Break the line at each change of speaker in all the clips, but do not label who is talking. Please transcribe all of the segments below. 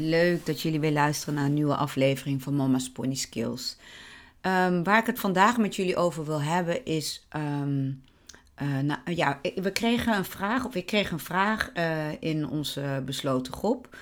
Leuk dat jullie weer luisteren naar een nieuwe aflevering van Mama's Pony Skills. Um, waar ik het vandaag met jullie over wil hebben is um, uh, nou, ja, we kregen een vraag, of ik kreeg een vraag uh, in onze besloten groep.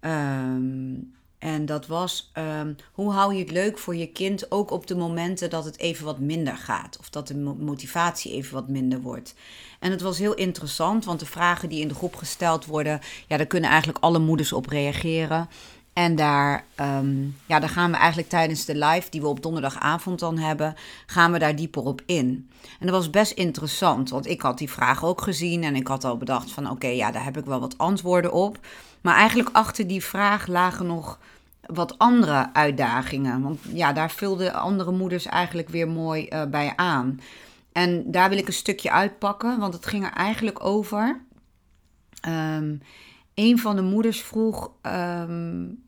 Um, en dat was: um, hoe hou je het leuk voor je kind ook op de momenten dat het even wat minder gaat? Of dat de motivatie even wat minder wordt? En het was heel interessant, want de vragen die in de groep gesteld worden, ja, daar kunnen eigenlijk alle moeders op reageren. En daar, um, ja, daar gaan we eigenlijk tijdens de live die we op donderdagavond dan hebben, gaan we daar dieper op in. En dat was best interessant, want ik had die vraag ook gezien en ik had al bedacht van oké, ja, daar heb ik wel wat antwoorden op. Maar eigenlijk achter die vraag lagen nog wat andere uitdagingen. Want ja, daar vulden andere moeders eigenlijk weer mooi uh, bij aan. En daar wil ik een stukje uitpakken, want het ging er eigenlijk over. Um, een van de moeders vroeg um,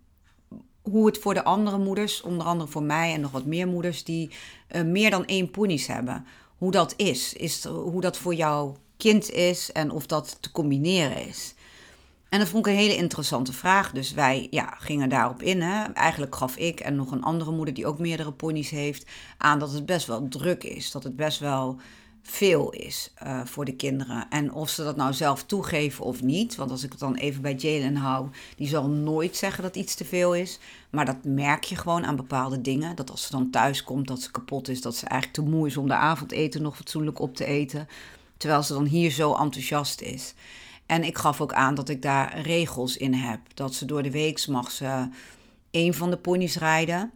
hoe het voor de andere moeders, onder andere voor mij en nog wat meer moeders die uh, meer dan één ponies hebben, hoe dat is. is hoe dat voor jouw kind is en of dat te combineren is. En dat vond ik een hele interessante vraag. Dus wij ja, gingen daarop in. Hè. Eigenlijk gaf ik en nog een andere moeder die ook meerdere ponies heeft aan dat het best wel druk is. Dat het best wel veel is uh, voor de kinderen. En of ze dat nou zelf toegeven of niet. Want als ik het dan even bij Jalen hou, die zal nooit zeggen dat iets te veel is. Maar dat merk je gewoon aan bepaalde dingen. Dat als ze dan thuis komt, dat ze kapot is. Dat ze eigenlijk te moe is om de avondeten nog fatsoenlijk op te eten. Terwijl ze dan hier zo enthousiast is. En ik gaf ook aan dat ik daar regels in heb. Dat ze door de week mag ze één van de ponies rijden.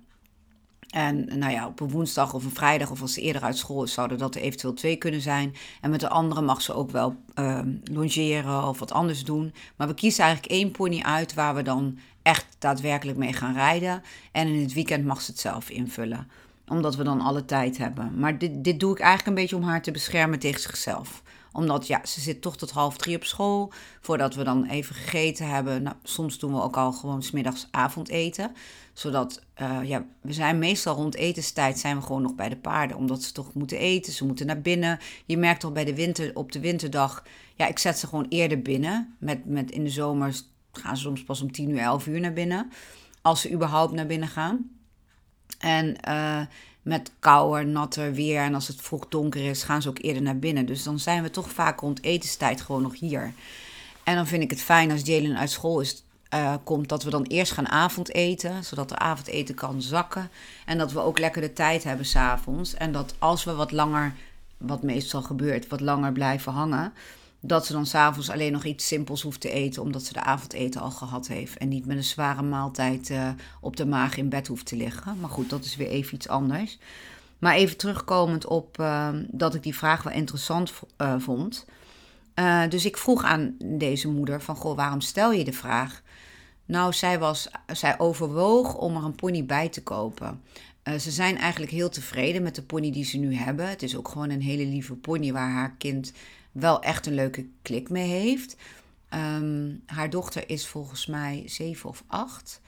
En nou ja, op een woensdag of een vrijdag of als ze eerder uit school is, zouden dat er eventueel twee kunnen zijn. En met de andere mag ze ook wel uh, longeren of wat anders doen. Maar we kiezen eigenlijk één pony uit waar we dan echt daadwerkelijk mee gaan rijden. En in het weekend mag ze het zelf invullen. Omdat we dan alle tijd hebben. Maar dit, dit doe ik eigenlijk een beetje om haar te beschermen tegen zichzelf omdat ja, ze zit toch tot half drie op school. Voordat we dan even gegeten hebben. Nou, soms doen we ook al gewoon smiddags avondeten. Zodat, uh, ja, we zijn meestal rond etenstijd zijn we gewoon nog bij de paarden. Omdat ze toch moeten eten, ze moeten naar binnen. Je merkt toch bij de winter, op de winterdag, ja, ik zet ze gewoon eerder binnen. Met, met in de zomer gaan ze soms pas om tien uur, elf uur naar binnen. Als ze überhaupt naar binnen gaan. En uh, met kouder, natter weer en als het vroeg donker is, gaan ze ook eerder naar binnen. Dus dan zijn we toch vaak rond etenstijd gewoon nog hier. En dan vind ik het fijn als Jalen uit school is, uh, komt, dat we dan eerst gaan avondeten, zodat de avondeten kan zakken. En dat we ook lekker de tijd hebben s'avonds. En dat als we wat langer, wat meestal gebeurt, wat langer blijven hangen, dat ze dan s'avonds alleen nog iets simpels hoeft te eten, omdat ze de avondeten al gehad heeft. En niet met een zware maaltijd uh, op de maag in bed hoeft te liggen. Maar goed, dat is weer even iets anders. Maar even terugkomend op uh, dat ik die vraag wel interessant uh, vond. dus ik vroeg aan deze moeder van, goh, waarom stel je de vraag? Nou, zij, was, zij overwoog om er een pony bij te kopen. ze zijn eigenlijk heel tevreden met de pony die ze nu hebben. Het is ook gewoon een hele lieve pony waar haar kind wel echt een leuke klik mee heeft. Um, haar dochter is volgens mij zeven of acht.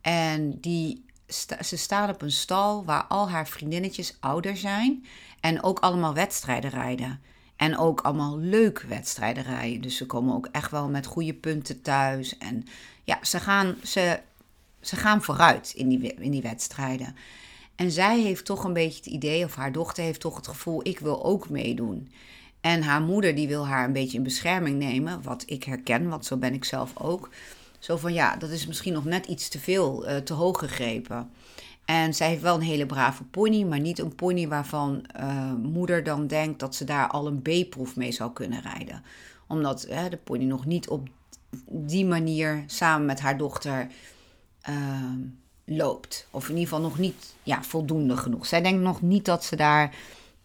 En die ze staat op een stal waar al haar vriendinnetjes ouder zijn. En ook allemaal wedstrijden rijden. En ook allemaal leuke wedstrijden rijden. Dus ze komen ook echt wel met goede punten thuis. En ja, ze gaan, ze, ze gaan vooruit in die, in die wedstrijden. En zij heeft toch een beetje het idee, of haar dochter heeft toch het gevoel: ik wil ook meedoen. En haar moeder die wil haar een beetje in bescherming nemen, wat ik herken, want zo ben ik zelf ook. Zo van ja, dat is misschien nog net iets te veel, uh, te hoog gegrepen. En zij heeft wel een hele brave pony, maar niet een pony waarvan uh, moeder dan denkt dat ze daar al een B-proef mee zou kunnen rijden. Omdat de pony nog niet op die manier samen met haar dochter ehm, loopt. Of in ieder geval nog niet ja, voldoende genoeg. Zij denkt nog niet dat ze daar.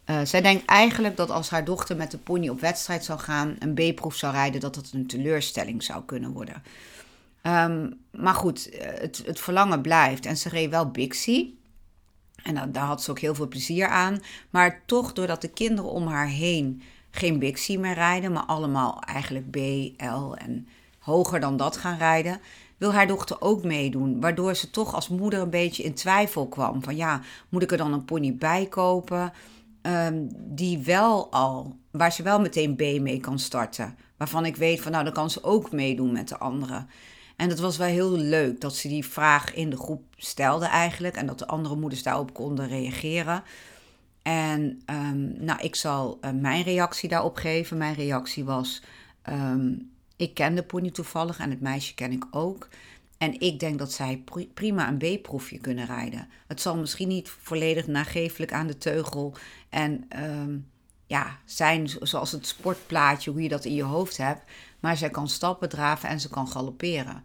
Uh, zij denkt eigenlijk dat als haar dochter met de pony op wedstrijd zou gaan, een B-proef zou rijden, dat dat een teleurstelling zou kunnen worden. Ehm, maar goed, eh, het, het, verlangen blijft. En ze reed wel Bixie. En daar had ze ook heel veel plezier aan. Maar toch, doordat de kinderen om haar heen geen Bixie meer rijden, maar allemaal eigenlijk B, L en hoger dan dat gaan rijden, wil haar dochter ook meedoen. Waardoor ze toch als moeder een beetje in twijfel kwam. Van ja, moet ik er dan een pony bij kopen? Ehm, die wel al, waar ze wel meteen B mee kan starten. Waarvan ik weet van nou, dan kan ze ook meedoen met de anderen. En dat was wel heel leuk dat ze die vraag in de groep stelde eigenlijk. En dat de andere moeders daarop konden reageren. En um, nou, ik zal uh, mijn reactie daarop geven. Mijn reactie was: um, ik ken de pony toevallig en het meisje ken ik ook. En ik denk dat zij prima een B-proefje kunnen rijden. Het zal misschien niet volledig nagevelijk aan de teugel en um, ja, zijn zoals het sportplaatje, hoe je dat in je hoofd hebt. Maar zij kan stappen draven en ze kan galopperen.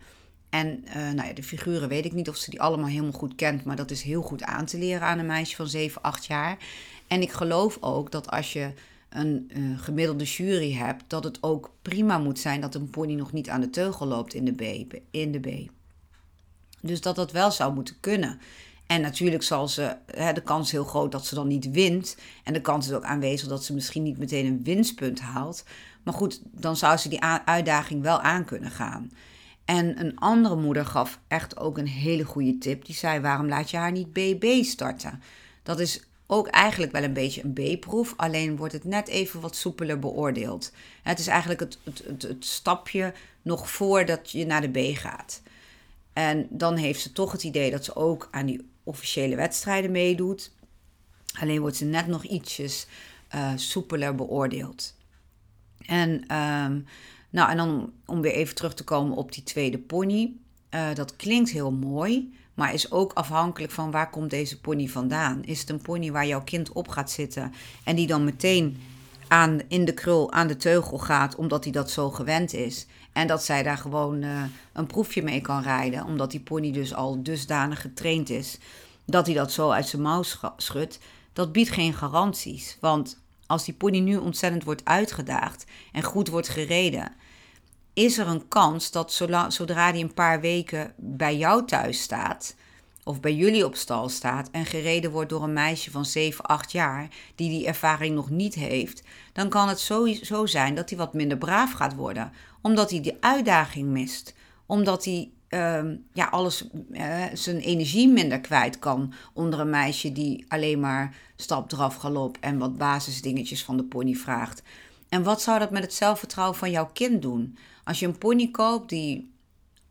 En uh, nou ja, de figuren weet ik niet of ze die allemaal helemaal goed kent, maar dat is heel goed aan te leren aan een meisje van 7, 8 jaar. En ik geloof ook dat als je een uh, gemiddelde jury hebt, dat het ook prima moet zijn dat een pony nog niet aan de teugel loopt in de B. In de B. Dus dat dat wel zou moeten kunnen. En natuurlijk zal ze, hè, de kans heel groot dat ze dan niet wint. En de kans is ook aanwezig dat ze misschien niet meteen een winstpunt haalt. Maar goed, dan zou ze die uitdaging wel aan kunnen gaan. En een andere moeder gaf echt ook een hele goede tip. Die zei: waarom laat je haar niet BB starten? Dat is ook eigenlijk wel een beetje een B-proef, alleen wordt het net even wat soepeler beoordeeld. Het is eigenlijk het, het, het, stapje nog voordat je naar de B gaat. En dan heeft ze toch het idee dat ze ook aan die officiële wedstrijden meedoet. Alleen wordt ze net nog ietsjes uh, soepeler beoordeeld. En, ehm, nou, en dan om weer even terug te komen op die tweede pony. Uh, dat klinkt heel mooi, maar is ook afhankelijk van waar komt deze pony vandaan. Is het een pony waar jouw kind op gaat zitten en die dan meteen aan, in de krul aan de teugel gaat omdat hij dat zo gewend is. En dat zij daar gewoon uh, een proefje mee kan rijden, omdat die pony dus al dusdanig getraind is dat hij dat zo uit zijn mouw schudt. Dat biedt geen garanties. Want als die pony nu ontzettend wordt uitgedaagd en goed wordt gereden, is er een kans dat zodra hij een paar weken bij jou thuis staat, of bij jullie op stal staat en gereden wordt door een meisje van 7, 8 jaar die die ervaring nog niet heeft, dan kan het zo zijn dat hij wat minder braaf gaat worden, omdat hij die uitdaging mist, omdat hij uh, ja, alles, uh, zijn energie minder kwijt kan onder een meisje die alleen maar stap, draf, galop en wat basisdingetjes van de pony vraagt. En wat zou dat met het zelfvertrouwen van jouw kind doen? Als je een pony koopt die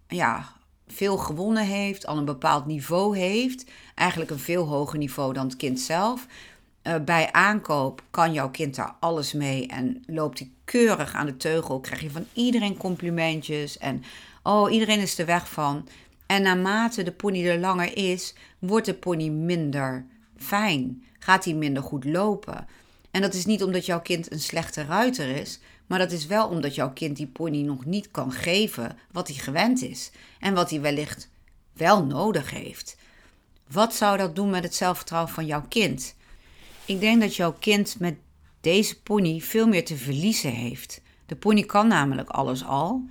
ja, veel gewonnen heeft, al een bepaald niveau heeft, eigenlijk een veel hoger niveau dan het kind zelf. Uh, bij aankoop kan jouw kind daar alles mee en loopt hij keurig aan de teugel. Krijg je van iedereen complimentjes en oh, iedereen is er weg van. En naarmate de pony er langer is, wordt de pony minder fijn. Gaat hij minder goed lopen. En dat is niet omdat jouw kind een slechte ruiter is, maar dat is wel omdat jouw kind die pony nog niet kan geven wat hij gewend is en wat hij wellicht wel nodig heeft. Wat zou dat doen met het zelfvertrouwen van jouw kind? Ik denk dat jouw kind met deze pony veel meer te verliezen heeft. De pony kan namelijk alles al.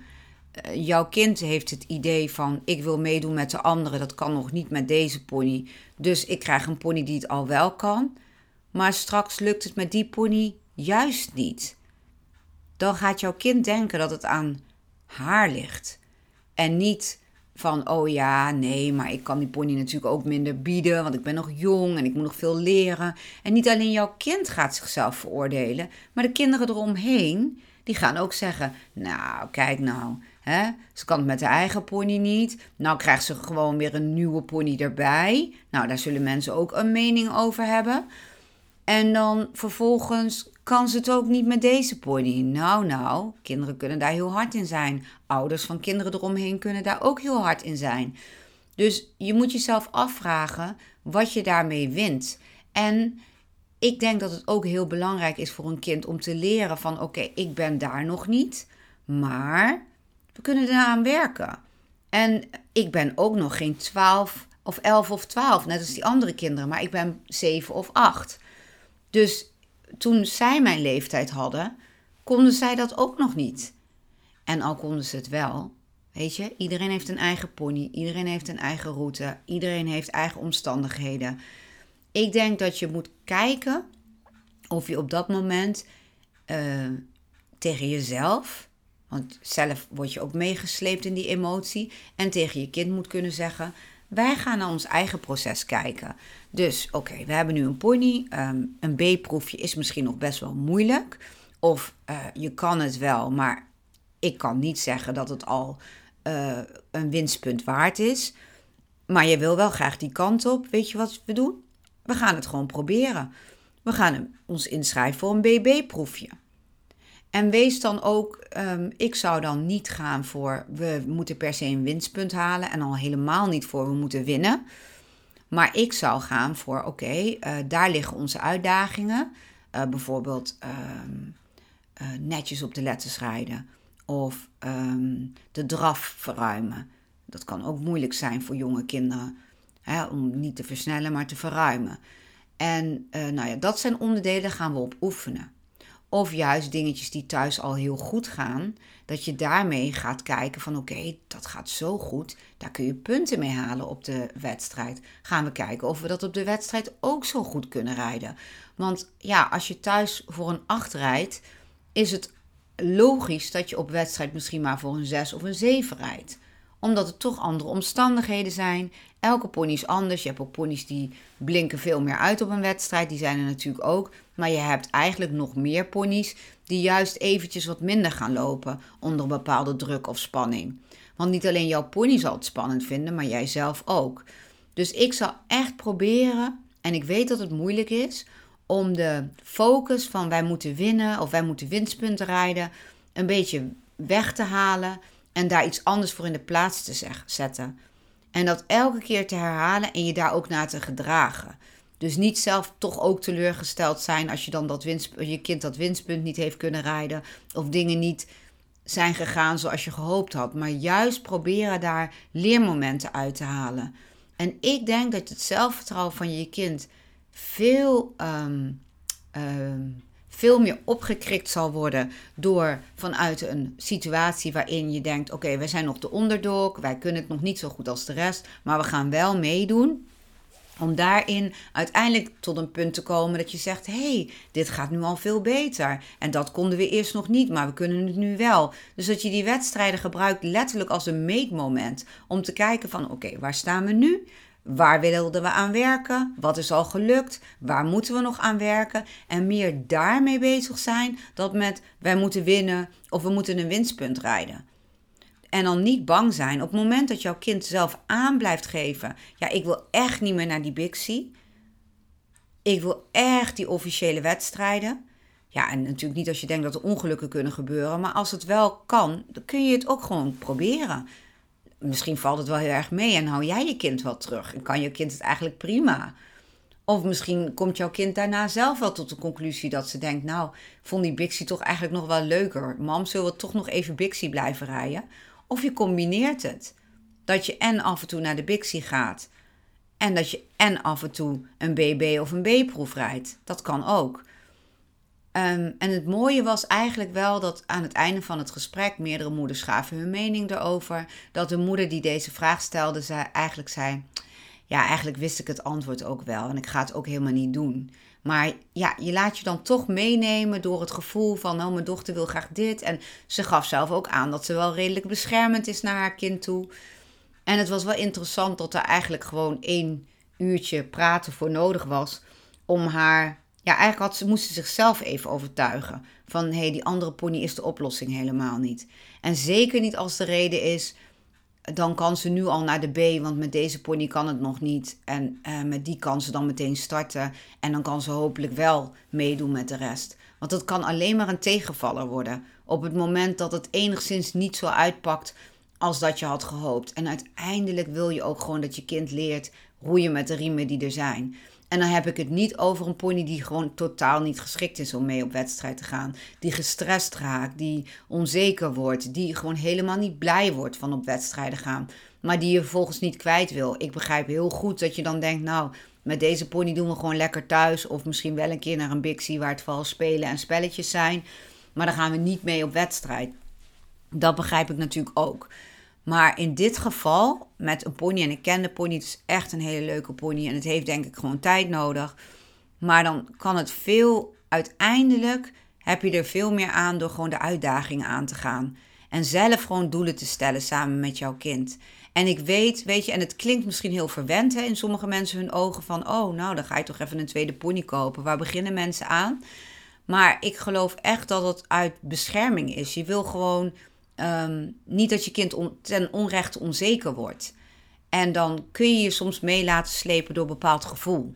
Eh, jouw kind heeft het idee van ik wil meedoen met de anderen, dat kan nog niet met deze pony. Dus ik krijg een pony die het al wel kan. Maar straks lukt het met die pony juist niet dan gaat jouw kind denken dat het aan haar ligt. En niet van, oh ja, nee, maar ik kan die pony natuurlijk ook minder bieden, want ik ben nog jong en ik moet nog veel leren. En niet alleen jouw kind gaat zichzelf veroordelen, maar de kinderen eromheen, die gaan ook zeggen, nou, kijk nou, hè, ze kan het met haar eigen pony niet. Nou krijgt ze gewoon weer een nieuwe pony erbij. Nou, daar zullen mensen ook een mening over hebben. En dan vervolgens kan ze het ook niet met deze pony. Nou, nou, kinderen kunnen daar heel hard in zijn. Ouders van kinderen eromheen kunnen daar ook heel hard in zijn. Dus je moet jezelf afvragen wat je daarmee wint. En ik denk dat het ook heel belangrijk is voor een kind om te leren van oké, ik ben daar nog niet, maar We kunnen eraan werken. En ik ben ook nog geen 12 of 11 of 12, net als die andere kinderen, maar ik ben 7 of 8. Dus toen zij mijn leeftijd hadden, konden zij dat ook nog niet. En al konden ze het wel, weet je, iedereen heeft een eigen pony, iedereen heeft een eigen route, iedereen heeft eigen omstandigheden. Ik denk dat je moet kijken of je op dat moment uh, tegen jezelf, want zelf word je ook meegesleept in die emotie, en tegen je kind moet kunnen zeggen: wij gaan naar ons eigen proces kijken. Dus oké, we hebben nu een pony. Ehm, een B-proefje is misschien nog best wel moeilijk. Of uh, je kan het wel, maar ik kan niet zeggen dat het al uh, een winstpunt waard is. Maar je wil wel graag die kant op. Weet je wat we doen? We gaan het gewoon proberen. We gaan ons inschrijven voor een BB-proefje. En wees dan ook, um, ik zou dan niet gaan voor we moeten per se een winstpunt halen en al helemaal niet voor we moeten winnen. Maar ik zou gaan voor oké, uh, daar liggen onze uitdagingen. Uh, bijvoorbeeld um, uh, netjes op de letters rijden of um, de draf verruimen. Dat kan ook moeilijk zijn voor jonge kinderen. Hè, om niet te versnellen, maar te verruimen. En nou ja, dat zijn onderdelen, gaan we op oefenen. Of juist dingetjes die thuis al heel goed gaan, dat je daarmee gaat kijken van oké, dat gaat zo goed, daar kun je punten mee halen op de wedstrijd. Gaan we kijken of we dat op de wedstrijd ook zo goed kunnen rijden. Want ja, als je thuis voor een 8 rijdt, is het logisch dat je op wedstrijd misschien maar voor een 6 of een 7 rijdt omdat het toch andere omstandigheden zijn. Elke pony is anders. Je hebt ook ponies die blinken veel meer uit op een wedstrijd. Die zijn er natuurlijk ook. Maar je hebt eigenlijk nog meer ponies die juist eventjes wat minder gaan lopen onder bepaalde druk of spanning. Want niet alleen jouw pony zal het spannend vinden, maar jij zelf ook. Dus ik zal echt proberen, en ik weet dat het moeilijk is, om de focus van wij moeten winnen of wij moeten winstpunten rijden een beetje weg te halen en daar iets anders voor in de plaats te zetten. En dat elke keer te herhalen en je daar ook naar te gedragen. Dus niet zelf toch ook teleurgesteld zijn als je dan dat winst, je kind dat winstpunt niet heeft kunnen rijden. Of dingen niet zijn gegaan zoals je gehoopt had. Maar juist proberen daar leermomenten uit te halen. En ik denk dat het zelfvertrouwen van je kind veel um, um, veel meer opgekrikt zal worden door vanuit een situatie waarin je denkt: oké, wij zijn nog de onderdog, wij kunnen het nog niet zo goed als de rest, maar we gaan wel meedoen. Om daarin uiteindelijk tot een punt te komen dat je zegt: hey, dit gaat nu al veel beter. En dat konden we eerst nog niet, maar we kunnen het nu wel. Dus dat je die wedstrijden gebruikt letterlijk als een meetmoment. Om te kijken: van oké, waar staan we nu? Waar wilden we aan werken? Wat is al gelukt? Waar moeten we nog aan werken? En meer daarmee bezig zijn dan met wij moeten winnen of we moeten een winstpunt rijden. En dan niet bang zijn op het moment dat jouw kind zelf aan blijft geven. Ja, ik wil echt niet meer naar die Bixie. Ik wil echt die officiële wedstrijden. Ja, en natuurlijk niet als je denkt dat er ongelukken kunnen gebeuren. Maar als het wel kan, dan kun je het ook gewoon proberen misschien valt het wel heel erg mee en hou jij je kind wel terug. En kan je kind het eigenlijk prima. Of misschien komt jouw kind daarna zelf wel tot de conclusie dat ze denkt: Nou, vond die Bixie toch eigenlijk nog wel leuker. Mam, zullen we toch nog even Bixie blijven rijden? Of je combineert het. Dat je en af en toe naar de Bixie gaat. En dat je en af en toe een BB of een B-proef rijdt. Dat kan ook. Um, en het mooie was eigenlijk wel dat aan het einde van het gesprek meerdere moeders gaven hun mening erover. Dat de moeder die deze vraag stelde, zei, eigenlijk zei: Ja, eigenlijk wist ik het antwoord ook wel en ik ga het ook helemaal niet doen. Maar ja, je laat je dan toch meenemen door het gevoel van: Nou, mijn dochter wil graag dit. En ze gaf zelf ook aan dat ze wel redelijk beschermend is naar haar kind toe. En het was wel interessant dat er eigenlijk gewoon één uurtje praten voor nodig was om haar ja, eigenlijk had ze, moest ze zichzelf even overtuigen. Van hé, hey, die andere pony is de oplossing helemaal niet. En zeker niet als de reden is, dan kan ze nu al naar de B, want met deze pony kan het nog niet. En eh, met die kan ze dan meteen starten. En dan kan ze hopelijk wel meedoen met de rest. Want dat kan alleen maar een tegenvaller worden. Op het moment dat het enigszins niet zo uitpakt als dat je had gehoopt. En uiteindelijk wil je ook gewoon dat je kind leert roeien met de riemen die er zijn. En dan heb ik het niet over een pony die gewoon totaal niet geschikt is om mee op wedstrijd te gaan. Die gestrest raakt, die onzeker wordt, die gewoon helemaal niet blij wordt van op wedstrijden gaan. Maar die je vervolgens niet kwijt wil. Ik begrijp heel goed dat je dan denkt, nou, met deze pony doen we gewoon lekker thuis. Of misschien wel een keer naar een Bixie waar het vooral spelen en spelletjes zijn. Maar dan gaan we niet mee op wedstrijd. Dat begrijp ik natuurlijk ook. Maar in dit geval, met een pony, en ik ken de pony, het is echt een hele leuke pony. En het heeft denk ik gewoon tijd nodig. Maar dan kan het veel, uiteindelijk heb je er veel meer aan door gewoon de uitdagingen aan te gaan. En zelf gewoon doelen te stellen samen met jouw kind. En ik weet, weet je, en het klinkt misschien heel verwend hè, in sommige mensen hun ogen van, oh, nou, dan ga je toch even een tweede pony kopen. Waar beginnen mensen aan? Maar ik geloof echt dat het uit bescherming is. Je wil gewoon Ehm, niet dat je kind ten onrechte onzeker wordt. En dan kun je je soms mee laten slepen door een bepaald gevoel.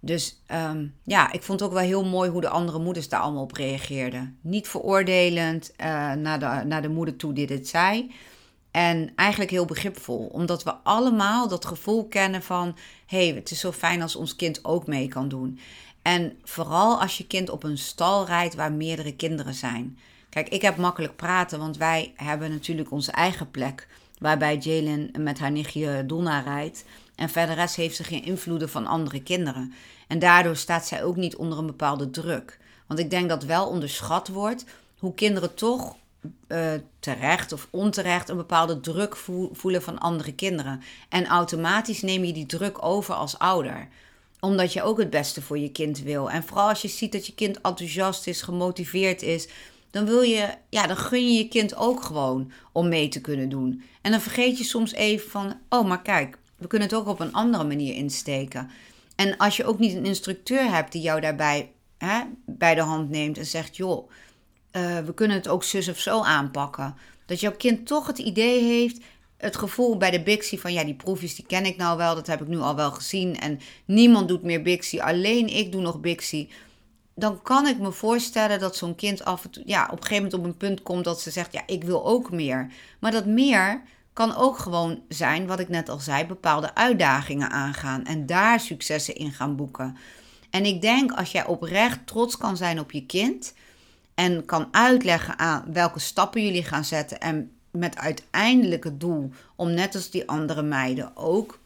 Dus ehm, ja, ik vond ook wel heel mooi hoe de andere moeders daar allemaal op reageerden. Niet veroordelend uh, naar, de, naar de moeder toe die dit zei. En eigenlijk heel begripvol, omdat we allemaal dat gevoel kennen van: hé, hey, het is zo fijn als ons kind ook mee kan doen. En vooral als je kind op een stal rijdt waar meerdere kinderen zijn. Kijk, ik heb makkelijk praten, want wij hebben natuurlijk onze eigen plek. Waarbij Jalen met haar nichtje Donna rijdt. En verder rest heeft ze geen invloeden van andere kinderen. En daardoor staat zij ook niet onder een bepaalde druk. Want ik denk dat wel onderschat wordt hoe kinderen toch uh, terecht of onterecht een bepaalde druk voelen van andere kinderen. En automatisch neem je die druk over als ouder omdat je ook het beste voor je kind wil. En vooral als je ziet dat je kind enthousiast is, gemotiveerd is, dan wil je, ja, dan gun je je kind ook gewoon om mee te kunnen doen. En dan vergeet je soms even van, oh, maar kijk, we kunnen het ook op een andere manier insteken. En als je ook niet een instructeur hebt die jou daarbij hè, bij de hand neemt en zegt, joh, uh, we kunnen het ook zus of zo aanpakken. Dat jouw kind toch het idee heeft, het gevoel bij de Bixie van ja, die proefjes die ken ik nou wel, dat heb ik nu al wel gezien. En niemand doet meer Bixie, alleen ik doe nog Bixie dan kan ik me voorstellen dat zo'n kind af en toe, ja, op een gegeven moment op een punt komt dat ze zegt, ja, ik wil ook meer. Maar dat meer kan ook gewoon zijn, wat ik net al zei, bepaalde uitdagingen aangaan en daar successen in gaan boeken. En ik denk als jij oprecht trots kan zijn op je kind en kan uitleggen aan welke stappen jullie gaan zetten en met uiteindelijk het doel om net als die andere meiden ook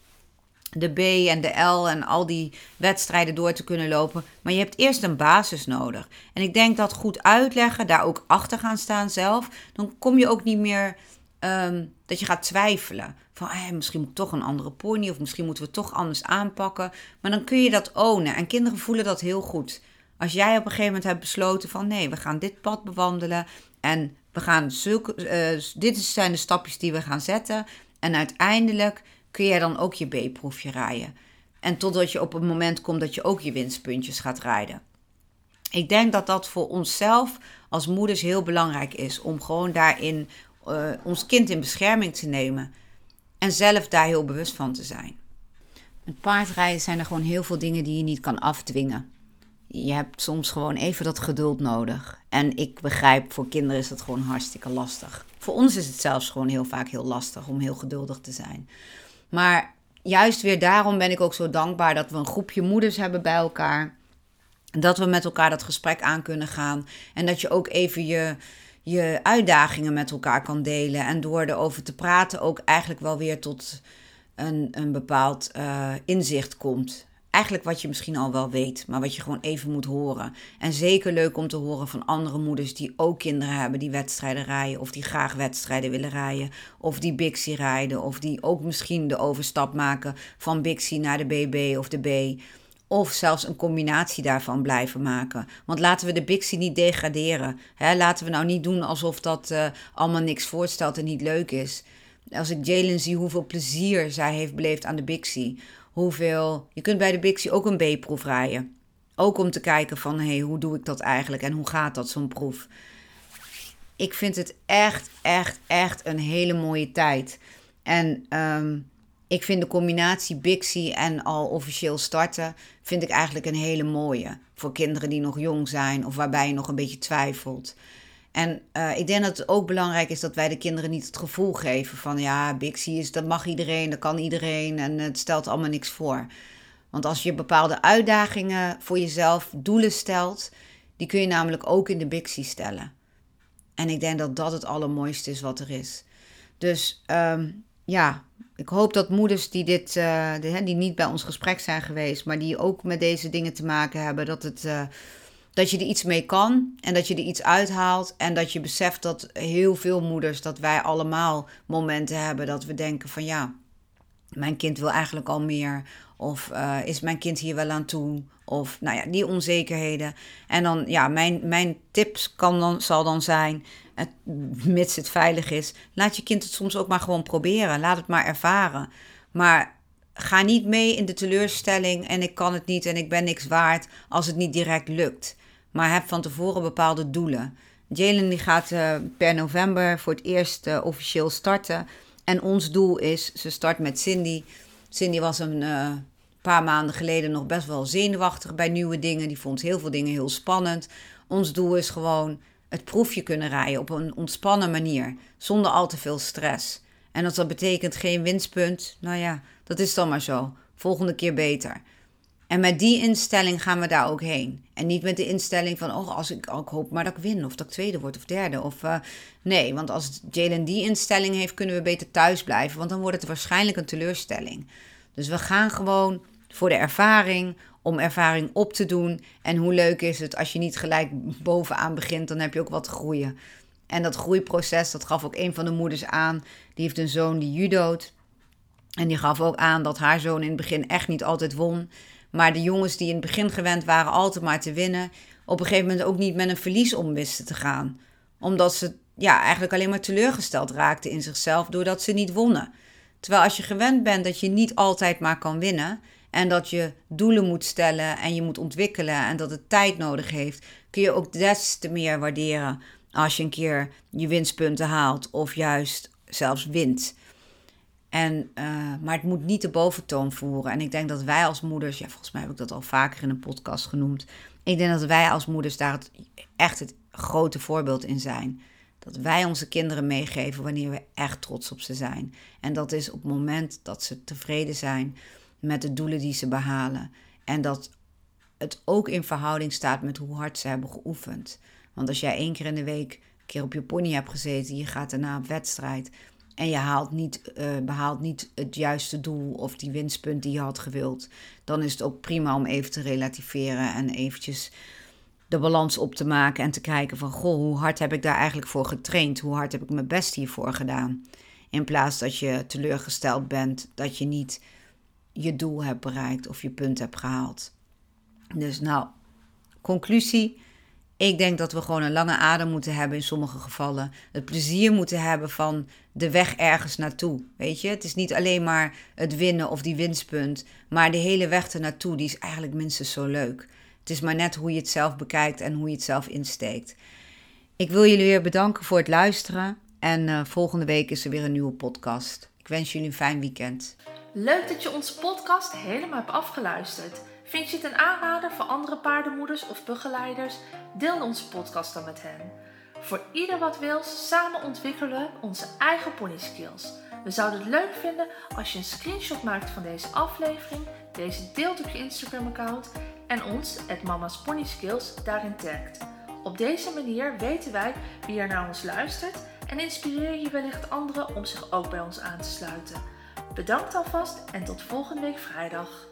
de B en de L en al die wedstrijden door te kunnen lopen. Maar je hebt eerst een basis nodig. En ik denk dat goed uitleggen, daar ook achter gaan staan zelf, dan kom je ook niet meer ehm, dat je gaat twijfelen. Van eh, misschien moet ik toch een andere pony of misschien moeten we toch anders aanpakken. Maar dan kun je dat ownen en kinderen voelen dat heel goed. Als jij op een gegeven moment hebt besloten van nee, we gaan dit pad bewandelen en we gaan zulke, uh, dit zijn de stapjes die we gaan zetten. En uiteindelijk kun jij dan ook je B-proefje rijden. En totdat je op het moment komt dat je ook je winstpuntjes gaat rijden. Ik denk dat dat voor onszelf als moeders heel belangrijk is. Om gewoon daarin uh, ons kind in bescherming te nemen. En zelf daar heel bewust van te zijn. Met paardrijden zijn er gewoon heel veel dingen die je niet kan afdwingen. Je hebt soms gewoon even dat geduld nodig. En ik begrijp, voor kinderen is dat gewoon hartstikke lastig. Voor ons is het zelfs gewoon heel vaak heel lastig om heel geduldig te zijn. Maar juist weer daarom ben ik ook zo dankbaar dat we een groepje moeders hebben bij elkaar. Dat we met elkaar dat gesprek aan kunnen gaan. En dat je ook even je, je uitdagingen met elkaar kan delen. En door erover te praten ook eigenlijk wel weer tot een, een bepaald uh, inzicht komt eigenlijk wat je misschien al wel weet, maar wat je gewoon even moet horen. En zeker leuk om te horen van andere moeders die ook kinderen hebben die wedstrijden rijden, of die graag wedstrijden willen rijden, of die Bixie rijden, of die ook misschien de overstap maken van Bixie naar de BB of de B. Of zelfs een combinatie daarvan blijven maken. Want laten we de Bixie niet degraderen. Hè? Laten we nou niet doen alsof dat uh, allemaal niks voorstelt en niet leuk is. Als ik Jalen zie hoeveel plezier zij heeft beleefd aan de Bixie hoeveel. Je kunt bij de Bixie ook een B-proef rijden. Ook om te kijken van hé, hey, hoe doe ik dat eigenlijk en hoe gaat dat zo'n proef. Ik vind het echt, echt, echt een hele mooie tijd. En ehm, ik vind de combinatie Bixie en al officieel starten, vind ik eigenlijk een hele mooie. Voor kinderen die nog jong zijn of waarbij je nog een beetje twijfelt. En uh, ik denk dat het ook belangrijk is dat wij de kinderen niet het gevoel geven van ja, Bixie is, dat mag iedereen, dat kan iedereen en het stelt allemaal niks voor. Want als je bepaalde uitdagingen voor jezelf, doelen stelt, die kun je namelijk ook in de Bixie stellen. En ik denk dat dat het allermooiste is wat er is. Dus ehm, ja, ik hoop dat moeders die, dit, uh, die, niet bij ons gesprek zijn geweest, maar die ook met deze dingen te maken hebben, dat, het, uh, dat je er iets mee kan en dat je er iets uithaalt. En dat je beseft dat heel veel moeders, dat wij allemaal momenten hebben dat we denken van ja, mijn kind wil eigenlijk al meer. Of uh, is mijn kind hier wel aan toe? Of nou ja, die onzekerheden. En dan, ja, mijn, mijn tips kan dan, zal dan zijn, het, mits het veilig is, laat je kind het soms ook maar gewoon proberen. Laat het maar ervaren. Maar ga niet mee in de teleurstelling en ik kan het niet en ik ben niks waard als het niet direct lukt. Maar heb van tevoren bepaalde doelen. Jalen die gaat uh, per november voor het eerst uh, officieel starten. En ons doel is, ze start met Cindy. Cindy was een uh, paar maanden geleden nog best wel zenuwachtig bij nieuwe dingen. Die vond heel veel dingen heel spannend. Ons doel is gewoon het proefje kunnen rijden op een ontspannen manier, zonder al te veel stress. En als dat betekent geen winstpunt, nou ja, dat is dan maar zo. Volgende keer beter. En met die instelling gaan we daar ook heen. En niet met de instelling van, oh, als ik, ook hoop maar dat ik win, of dat ik tweede word of derde. Of uh, nee, want als Jalen die instelling heeft, kunnen we beter thuis blijven, want dan wordt het waarschijnlijk een teleurstelling. Dus we gaan gewoon voor de ervaring, om ervaring op te doen. En hoe leuk is het als je niet gelijk bovenaan begint, dan heb je ook wat te groeien. En dat groeiproces, dat gaf ook een van de moeders aan. Die heeft een zoon die judoot. En die gaf ook aan dat haar zoon in het begin echt niet altijd won. Maar de jongens die in het begin gewend waren altijd maar te winnen, op een gegeven moment ook niet met een verlies om wisten te gaan. Omdat ze ja, eigenlijk alleen maar teleurgesteld raakten in zichzelf doordat ze niet wonnen. Terwijl als je gewend bent dat je niet altijd maar kan winnen en dat je doelen moet stellen en je moet ontwikkelen en dat het tijd nodig heeft, kun je ook des te meer waarderen als je een keer je winstpunten haalt of juist zelfs wint. En, uh, maar het moet niet de boventoon voeren. En ik denk dat wij als moeders, ja, volgens mij heb ik dat al vaker in een podcast genoemd. Ik denk dat wij als moeders daar het, echt het grote voorbeeld in zijn. Dat wij onze kinderen meegeven wanneer we echt trots op ze zijn. En dat is op het moment dat ze tevreden zijn met de doelen die ze behalen. En dat het ook in verhouding staat met hoe hard ze hebben geoefend. Want als jij één keer in de week een keer op je pony hebt gezeten, je gaat daarna op wedstrijd en je haalt niet, uh, behaalt niet het juiste doel of die winstpunt die je had gewild, dan is het ook prima om even te relativeren en eventjes de balans op te maken en te kijken van goh, hoe hard heb ik daar eigenlijk voor getraind? Hoe hard heb ik mijn best hiervoor gedaan? In plaats dat je teleurgesteld bent dat je niet je doel hebt bereikt of je punt hebt gehaald. Dus nou, conclusie. Ik denk dat we gewoon een lange adem moeten hebben in sommige gevallen. Het plezier moeten hebben van de weg ergens naartoe. Weet je, het is niet alleen maar het winnen of die winstpunt, maar de hele weg ernaartoe, die is eigenlijk minstens zo leuk. Het is maar net hoe je het zelf bekijkt en hoe je het zelf insteekt. Ik wil jullie weer bedanken voor het luisteren. En uh, volgende week is er weer een nieuwe podcast. Ik wens jullie een fijn weekend.
Leuk dat je onze podcast helemaal hebt afgeluisterd. Vind je het een aanrader voor andere paardenmoeders of begeleiders? Deel onze podcast dan met hen. Voor ieder wat wil, samen ontwikkelen onze eigen pony skills. We zouden het leuk vinden als je een screenshot maakt van deze aflevering, deze deelt op je Instagram account en ons, het Mama's Pony Skills, daarin tagt. Op deze manier weten wij wie er naar ons luistert en inspireer je wellicht anderen om zich ook bij ons aan te sluiten. Bedankt alvast en tot volgende week vrijdag.